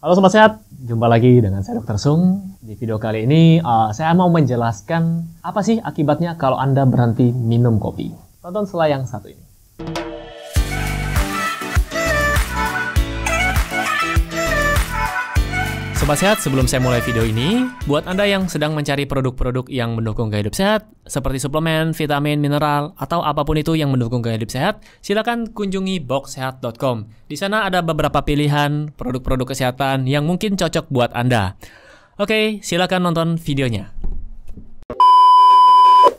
Halo Sobat Sehat, jumpa lagi dengan saya Dr. Sung. Di video kali ini uh, saya mau menjelaskan apa sih akibatnya kalau Anda berhenti minum kopi. Tonton setelah yang satu ini. Sobat Sehat, sebelum saya mulai video ini, buat Anda yang sedang mencari produk-produk yang mendukung gaya hidup sehat, seperti suplemen, vitamin, mineral, atau apa pun itu yang mendukung gaya hidup sehat, silakan kunjungi boxsehat.com. Di sana ada beberapa pilihan produk-produk kesehatan yang mungkin cocok buat Anda. Oke, silakan nonton videonya.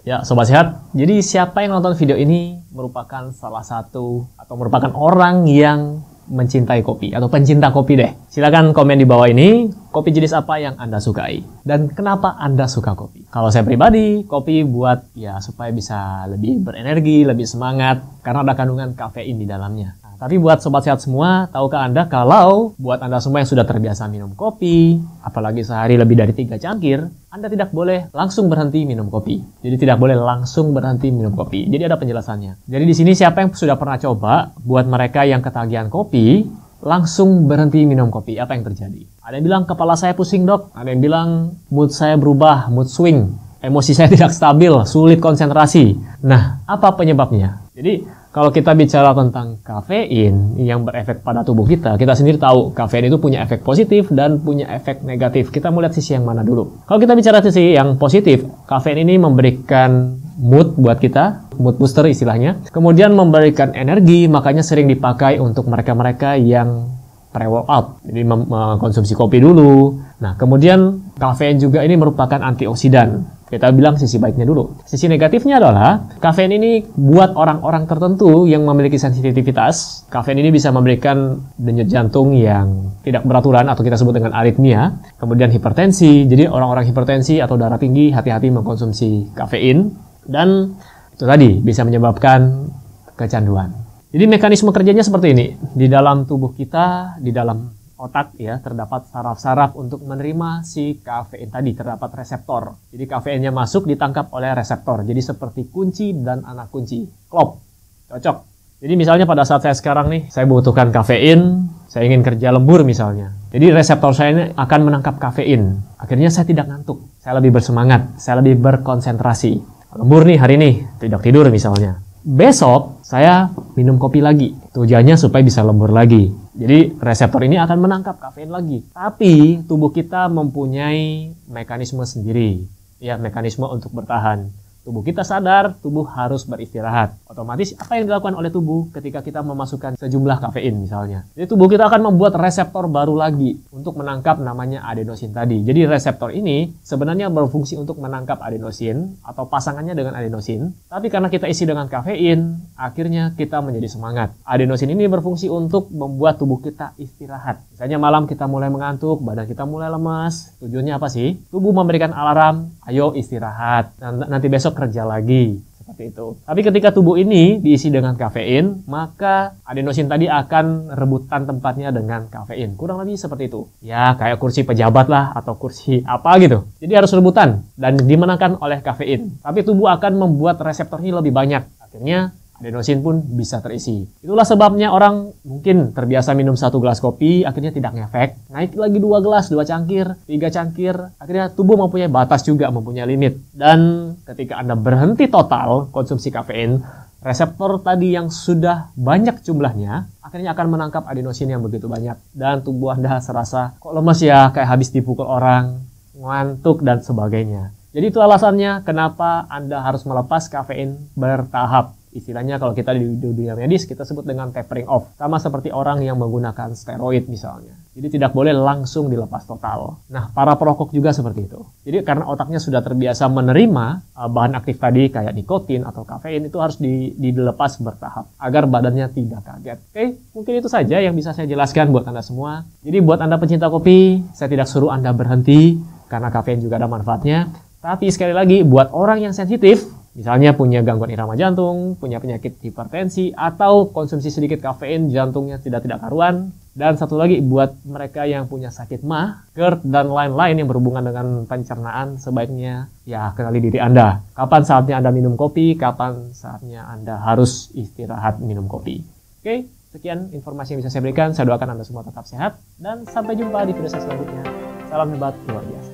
Ya, Sobat Sehat, jadi siapa yang nonton video ini merupakan salah satu atau merupakan orang yang mencintai kopi atau pencinta kopi deh. Silakan komen di bawah ini kopi jenis apa yang Anda sukai dan kenapa Anda suka kopi. Kalau saya pribadi, kopi buat ya supaya bisa lebih berenergi, lebih semangat karena ada kandungan kafein di dalamnya. Tapi buat sobat sehat semua, tahukah Anda kalau buat Anda semua yang sudah terbiasa minum kopi, apalagi sehari lebih dari tiga cangkir, Anda tidak boleh langsung berhenti minum kopi. Jadi tidak boleh langsung berhenti minum kopi. Jadi ada penjelasannya. Jadi di sini siapa yang sudah pernah coba buat mereka yang ketagihan kopi, langsung berhenti minum kopi, apa yang terjadi? Ada yang bilang kepala saya pusing dok, ada yang bilang mood saya berubah, mood swing, emosi saya tidak stabil, sulit konsentrasi. Nah, apa penyebabnya? Jadi kalau kita bicara tentang kafein yang berefek pada tubuh kita, kita sendiri tahu kafein itu punya efek positif dan punya efek negatif. Kita mau lihat sisi yang mana dulu. Kalau kita bicara sisi yang positif, kafein ini memberikan mood buat kita, mood booster istilahnya. Kemudian memberikan energi, makanya sering dipakai untuk mereka-mereka yang pre-workout. Jadi mengkonsumsi kopi dulu. Nah, kemudian kafein juga ini merupakan antioksidan kita bilang sisi baiknya dulu. Sisi negatifnya adalah kafein ini buat orang-orang tertentu yang memiliki sensitivitas. Kafein ini bisa memberikan denyut jantung yang tidak beraturan atau kita sebut dengan aritmia. Kemudian hipertensi. Jadi orang-orang hipertensi atau darah tinggi hati-hati mengkonsumsi kafein. Dan itu tadi bisa menyebabkan kecanduan. Jadi mekanisme kerjanya seperti ini. Di dalam tubuh kita, di dalam otak ya terdapat saraf-saraf untuk menerima si kafein tadi terdapat reseptor. Jadi kafeinnya masuk ditangkap oleh reseptor. Jadi seperti kunci dan anak kunci. Klop. Cocok. Jadi misalnya pada saat saya sekarang nih, saya butuhkan kafein, saya ingin kerja lembur misalnya. Jadi reseptor saya ini akan menangkap kafein. Akhirnya saya tidak ngantuk, saya lebih bersemangat, saya lebih berkonsentrasi. Lembur nih hari ini, tidak tidur misalnya. Besok saya minum kopi lagi. Tujuannya supaya bisa lembur lagi. Jadi reseptor ini akan menangkap kafein lagi. Tapi tubuh kita mempunyai mekanisme sendiri. Ya, mekanisme untuk bertahan tubuh kita sadar, tubuh harus beristirahat. Otomatis apa yang dilakukan oleh tubuh ketika kita memasukkan sejumlah kafein misalnya. Jadi tubuh kita akan membuat reseptor baru lagi untuk menangkap namanya adenosin tadi. Jadi reseptor ini sebenarnya berfungsi untuk menangkap adenosin atau pasangannya dengan adenosin. Tapi karena kita isi dengan kafein, akhirnya kita menjadi semangat. Adenosin ini berfungsi untuk membuat tubuh kita istirahat. Misalnya malam kita mulai mengantuk, badan kita mulai lemas. Tujuannya apa sih? Tubuh memberikan alarm, ayo istirahat. Nanti besok besok kerja lagi seperti itu. Tapi ketika tubuh ini diisi dengan kafein, maka adenosin tadi akan rebutan tempatnya dengan kafein. Kurang lebih seperti itu. Ya, kayak kursi pejabat lah atau kursi apa gitu. Jadi harus rebutan dan dimenangkan oleh kafein. Tapi tubuh akan membuat reseptornya lebih banyak. Akhirnya adenosin pun bisa terisi. Itulah sebabnya orang mungkin terbiasa minum satu gelas kopi, akhirnya tidak ngefek. Naik lagi dua gelas, dua cangkir, tiga cangkir, akhirnya tubuh mempunyai batas juga, mempunyai limit. Dan ketika Anda berhenti total konsumsi kafein, reseptor tadi yang sudah banyak jumlahnya akhirnya akan menangkap adenosin yang begitu banyak. Dan tubuh Anda serasa kok lemes ya, kayak habis dipukul orang, ngantuk, dan sebagainya. Jadi itu alasannya kenapa Anda harus melepas kafein bertahap. Istilahnya kalau kita di dunia medis kita sebut dengan tapering off. Sama seperti orang yang menggunakan steroid misalnya. Jadi tidak boleh langsung dilepas total. Nah, para perokok juga seperti itu. Jadi karena otaknya sudah terbiasa menerima uh, bahan aktif tadi kayak nikotin atau kafein itu harus di, dilepas bertahap agar badannya tidak kaget. Oke, mungkin itu saja yang bisa saya jelaskan buat Anda semua. Jadi buat Anda pencinta kopi, saya tidak suruh Anda berhenti karena kafein juga ada manfaatnya. Tapi sekali lagi buat orang yang sensitif Misalnya punya gangguan irama jantung, punya penyakit hipertensi, atau konsumsi sedikit kafein jantungnya tidak tidak karuan. Dan satu lagi buat mereka yang punya sakit mah, GERD, dan lain-lain yang berhubungan dengan pencernaan, sebaiknya ya kenali diri Anda. Kapan saatnya Anda minum kopi, kapan saatnya Anda harus istirahat minum kopi. Oke, Sekian informasi yang bisa saya berikan. Saya doakan Anda semua tetap sehat. Dan sampai jumpa di video saya selanjutnya. Salam hebat luar biasa.